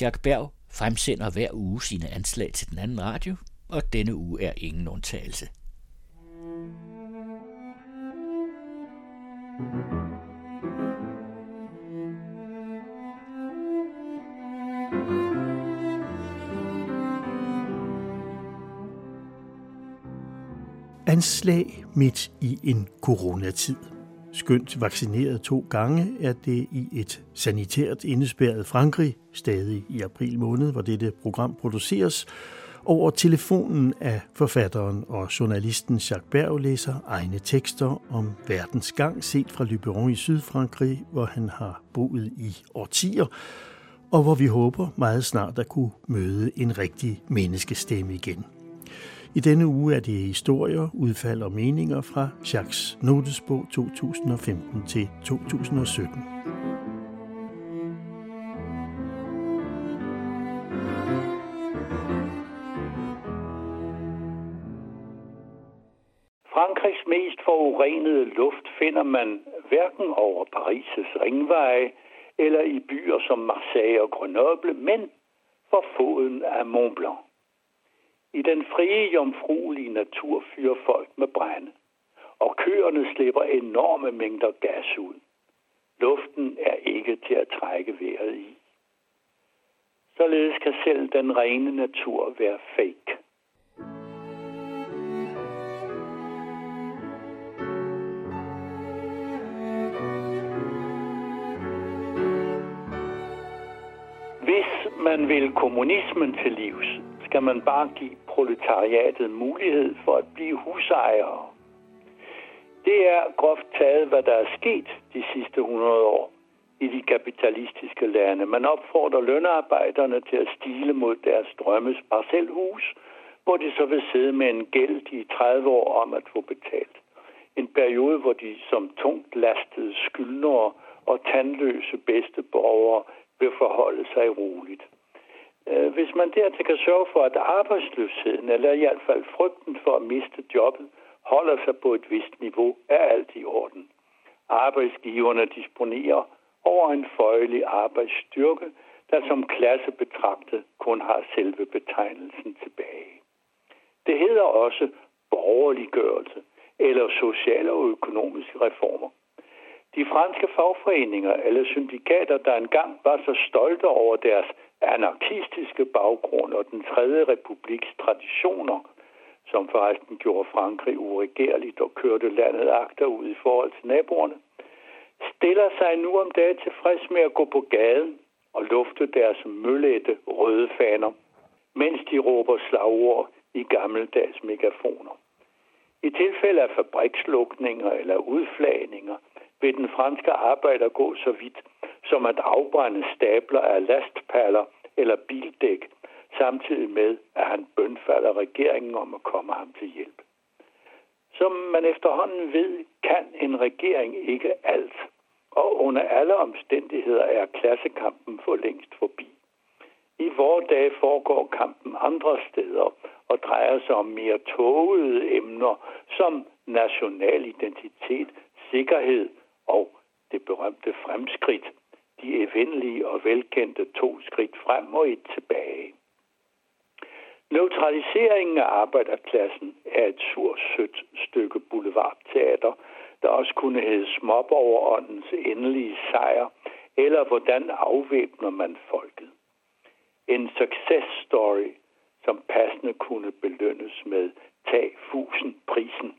Jacques Berg fremsender hver uge sine anslag til den anden radio, og denne uge er ingen undtagelse. Anslag midt i en coronatid. Skønt vaccineret to gange er det i et sanitært indespærret Frankrig, stadig i april måned, hvor dette program produceres, over telefonen af forfatteren og journalisten Jacques Berg læser egne tekster om verdens gang set fra Lyberon i Sydfrankrig, hvor han har boet i årtier, og hvor vi håber meget snart at kunne møde en rigtig menneskestemme igen. I denne uge er det historier, udfald og meninger fra Jacques Notesbog 2015 til 2017. Frankrigs mest forurenede luft finder man hverken over Paris' ringveje eller i byer som Marseille og Grenoble, men for foden af Mont Blanc. I den frie, jomfruelige natur fyrer folk med brænde, og køerne slipper enorme mængder gas ud. Luften er ikke til at trække vejret i. Således kan selv den rene natur være fake. Hvis man vil kommunismen til livs, skal man bare give proletariatet mulighed for at blive husejere. Det er groft taget, hvad der er sket de sidste 100 år i de kapitalistiske lande. Man opfordrer lønarbejderne til at stile mod deres drømmes parcelhus, hvor de så vil sidde med en gæld i 30 år om at få betalt. En periode, hvor de som tungt lastede skyldnere og tandløse bedsteborgere vil forholde sig roligt. Øh, hvis man dertil kan sørge for, at arbejdsløsheden, eller i hvert fald frygten for at miste jobbet, holder sig på et vist niveau, er alt i orden. Arbejdsgiverne disponerer over en føjelig arbejdsstyrke, der som klasse betragtet kun har selve betegnelsen tilbage. Det hedder også borgerliggørelse eller sociale og økonomiske reformer. De franske fagforeninger eller syndikater, der engang var så stolte over deres anarkistiske baggrund og den tredje republiks traditioner, som forresten gjorde Frankrig uregerligt og kørte landet agterud i forhold til naboerne, stiller sig nu om dagen tilfreds med at gå på gaden og lufte deres møllette røde faner, mens de råber slagord i gammeldags megafoner. I tilfælde af fabrikslukninger eller udflagninger vil den franske arbejder gå så vidt, som at afbrænde stabler af lastpaller eller bildæk, samtidig med, at han bønfalder regeringen om at komme ham til hjælp. Som man efterhånden ved, kan en regering ikke alt, og under alle omstændigheder er klassekampen for længst forbi. I vore dage foregår kampen andre steder og drejer sig om mere tågede emner som national identitet, sikkerhed og det berømte fremskridt, de evindelige og velkendte to skridt frem og et tilbage. Neutraliseringen af arbejderklassen er et sødt stykke boulevardteater, der også kunne hedde småborgeråndens endelige sejr, eller hvordan afvæbner man folket. En success story, som passende kunne belønnes med tag fusen prisen.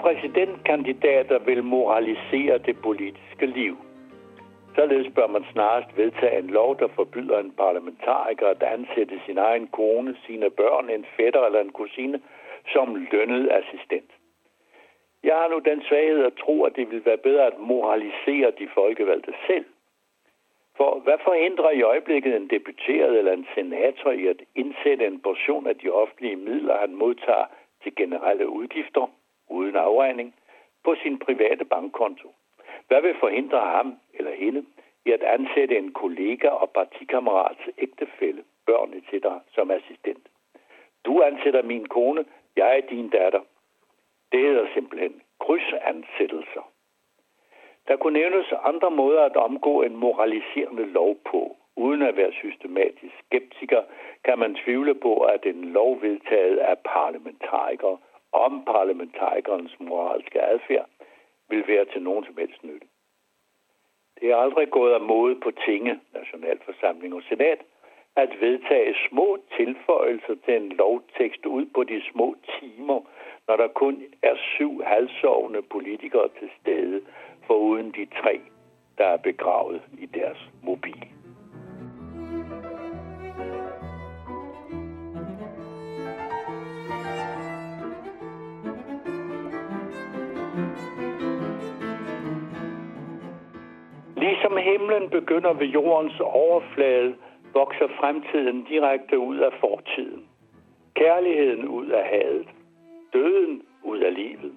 Præsidentkandidater vil moralisere det politiske liv. Således bør man snarest vedtage en lov, der forbyder en parlamentariker at ansætte sin egen kone, sine børn, en fætter eller en kusine som lønnet assistent. Jeg har nu den svaghed at tro, at det vil være bedre at moralisere de folkevalgte selv. For hvad forhindrer i øjeblikket en deputeret eller en senator i at indsætte en portion af de offentlige midler, han modtager til generelle udgifter? Uden afregning på sin private bankkonto. Hvad vil forhindre ham eller hende i at ansætte en kollega og partikammerats ægtefælle, børn etc. som assistent. Du ansætter min kone, jeg er din datter. Det hedder simpelthen krydsansættelser. Der kunne nævnes andre måder at omgå en moraliserende lov på. Uden at være systematisk skeptiker, kan man tvivle på, at en lov vedtaget af parlamentarikere om parlamentarikernes moralske adfærd vil være til nogen som helst nytte. Det er aldrig gået af mode på tinge, nationalforsamling og senat, at vedtage små tilføjelser til en lovtekst ud på de små timer, når der kun er syv halvsovende politikere til stede, foruden de tre, der er begravet i deres mobil. Ligesom himlen begynder ved jordens overflade, vokser fremtiden direkte ud af fortiden. Kærligheden ud af hadet. Døden ud af livet.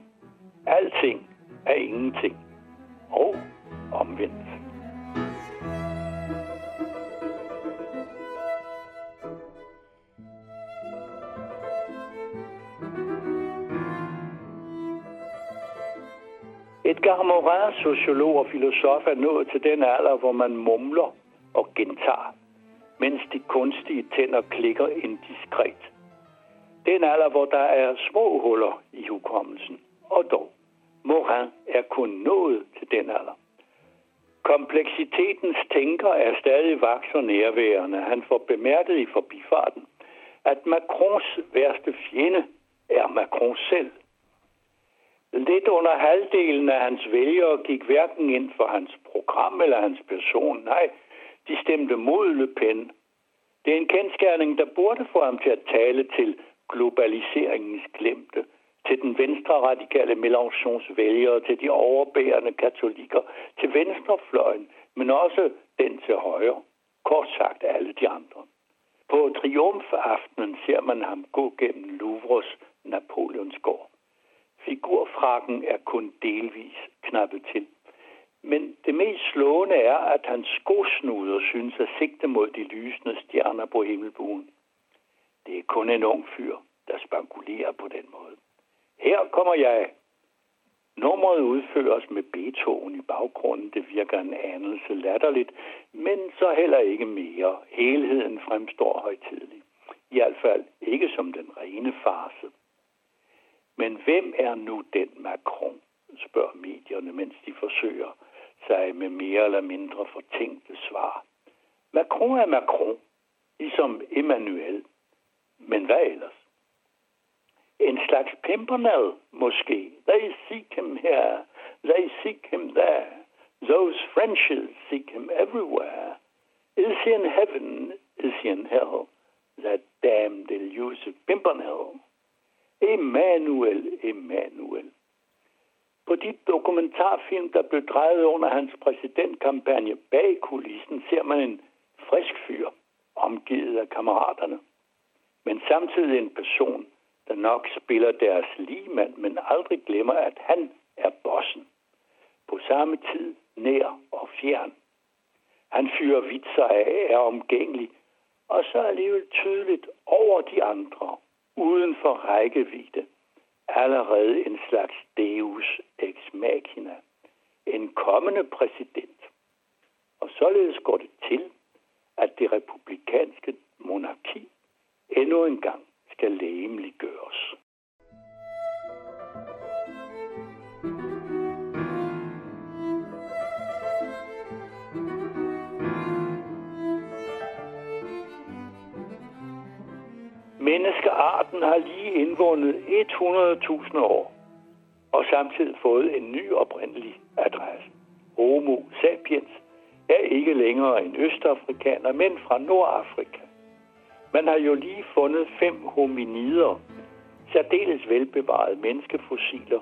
Alting er ingenting. Og omvendt. Edgar Morin, sociolog og filosof, er nået til den alder, hvor man mumler og gentager, mens de kunstige tænder klikker indiskret. Den alder, hvor der er små huller i hukommelsen. Og dog, Morin er kun nået til den alder. Kompleksitetens tænker er stadig vaks og nærværende. Han får bemærket i forbifarten, at Macrons værste fjende er Macron selv – Lidt under halvdelen af hans vælgere gik hverken ind for hans program eller hans person. Nej, de stemte mod Le Pen. Det er en kendskærning, der burde få ham til at tale til globaliseringens glemte, til den venstre radikale Mélenchons vælgere, til de overbærende katolikker, til venstrefløjen, men også den til højre. Kort sagt alle de andre. På triumfaftenen ser man ham gå gennem Louvres Napoleonsgård. Figurfrakken er kun delvis knappet til. Men det mest slående er, at hans skosnuder synes at sigte mod de lysende stjerner på himmelbuen. Det er kun en ung fyr, der spankulerer på den måde. Her kommer jeg. Nummeret udføres med Beethoven i baggrunden. Det virker en anelse latterligt, men så heller ikke mere. Helheden fremstår højtidlig. I hvert fald ikke som den rene farse. Men hvem er nu den Macron, spørger medierne, mens de forsøger sig med mere eller mindre fortænkte svar. Macron er Macron, ligesom Emmanuel. Men hvad ellers? En slags pimpernel, måske. They seek him here, they seek him there. Those Frenches seek him everywhere. Is he in heaven? Is he in hell? That damned elusive pimpernel. Emanuel, Emanuel. På de dokumentarfilm, der blev drejet under hans præsidentkampagne bag kulissen, ser man en frisk fyr, omgivet af kammeraterne. Men samtidig en person, der nok spiller deres ligemand, men aldrig glemmer, at han er bossen. På samme tid nær og fjern. Han fyrer vitser af, er omgængelig, og så alligevel tydeligt over de andre uden for rækkevidde, allerede en slags deus ex machina, en kommende præsident. Og således går det til, at det republikanske monarki endnu engang skal lægemliggøres. Arten har lige indvundet 100.000 år, og samtidig fået en ny oprindelig adresse. Homo sapiens er ikke længere en østafrikaner, men fra Nordafrika. Man har jo lige fundet fem hominider, særdeles velbevarede menneskefossiler,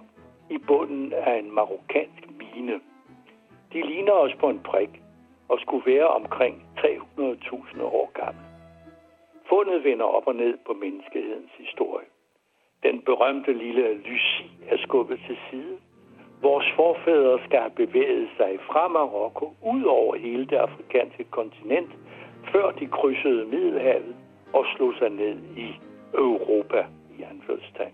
i bunden af en marokkansk mine. De ligner os på en prik og skulle være omkring 300.000 år gamle. Fundet vender op og ned på menneskehedens historie. Den berømte lille Lucy er skubbet til side. Vores forfædre skal have bevæget sig fra Marokko ud over hele det afrikanske kontinent før de krydsede Middelhavet og slog sig ned i Europa i anførselstegn.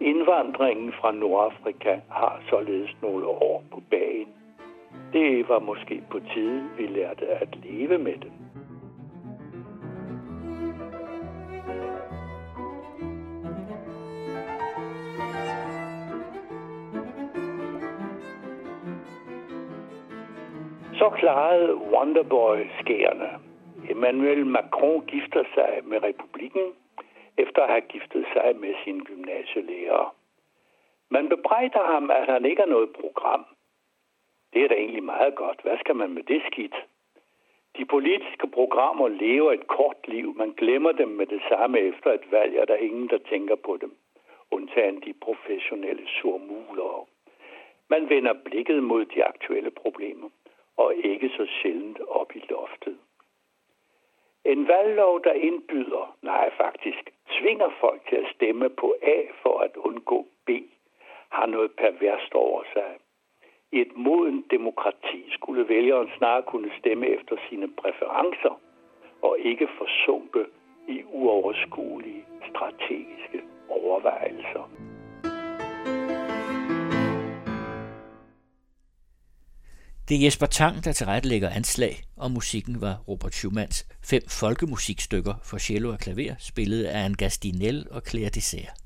Indvandringen fra Nordafrika har således nogle år på bagen. Det var måske på tide, vi lærte at leve med den. Så klarede Wonderboy skærene. Emmanuel Macron gifter sig med republikken, efter at have giftet sig med sin gymnasielærer. Man bebrejder ham, at han ikke har noget program. Det er da egentlig meget godt. Hvad skal man med det skidt? De politiske programmer lever et kort liv. Man glemmer dem med det samme efter et valg, og der er ingen, der tænker på dem. Undtagen de professionelle surmulere. Man vender blikket mod de aktuelle problemer, og ikke så sjældent op i loftet. En valglov, der indbyder, nej faktisk, tvinger folk til at stemme på A for at undgå B, har noget perverst over sig. I et moden demokrati skulle vælgeren snarere kunne stemme efter sine præferencer og ikke forsumpe i uoverskuelige strategiske overvejelser. Det er Jesper Tang, der tilrettelægger anslag, og musikken var Robert Schumanns fem folkemusikstykker for cello og klaver, spillet af en Gastinel og Claire Dessert.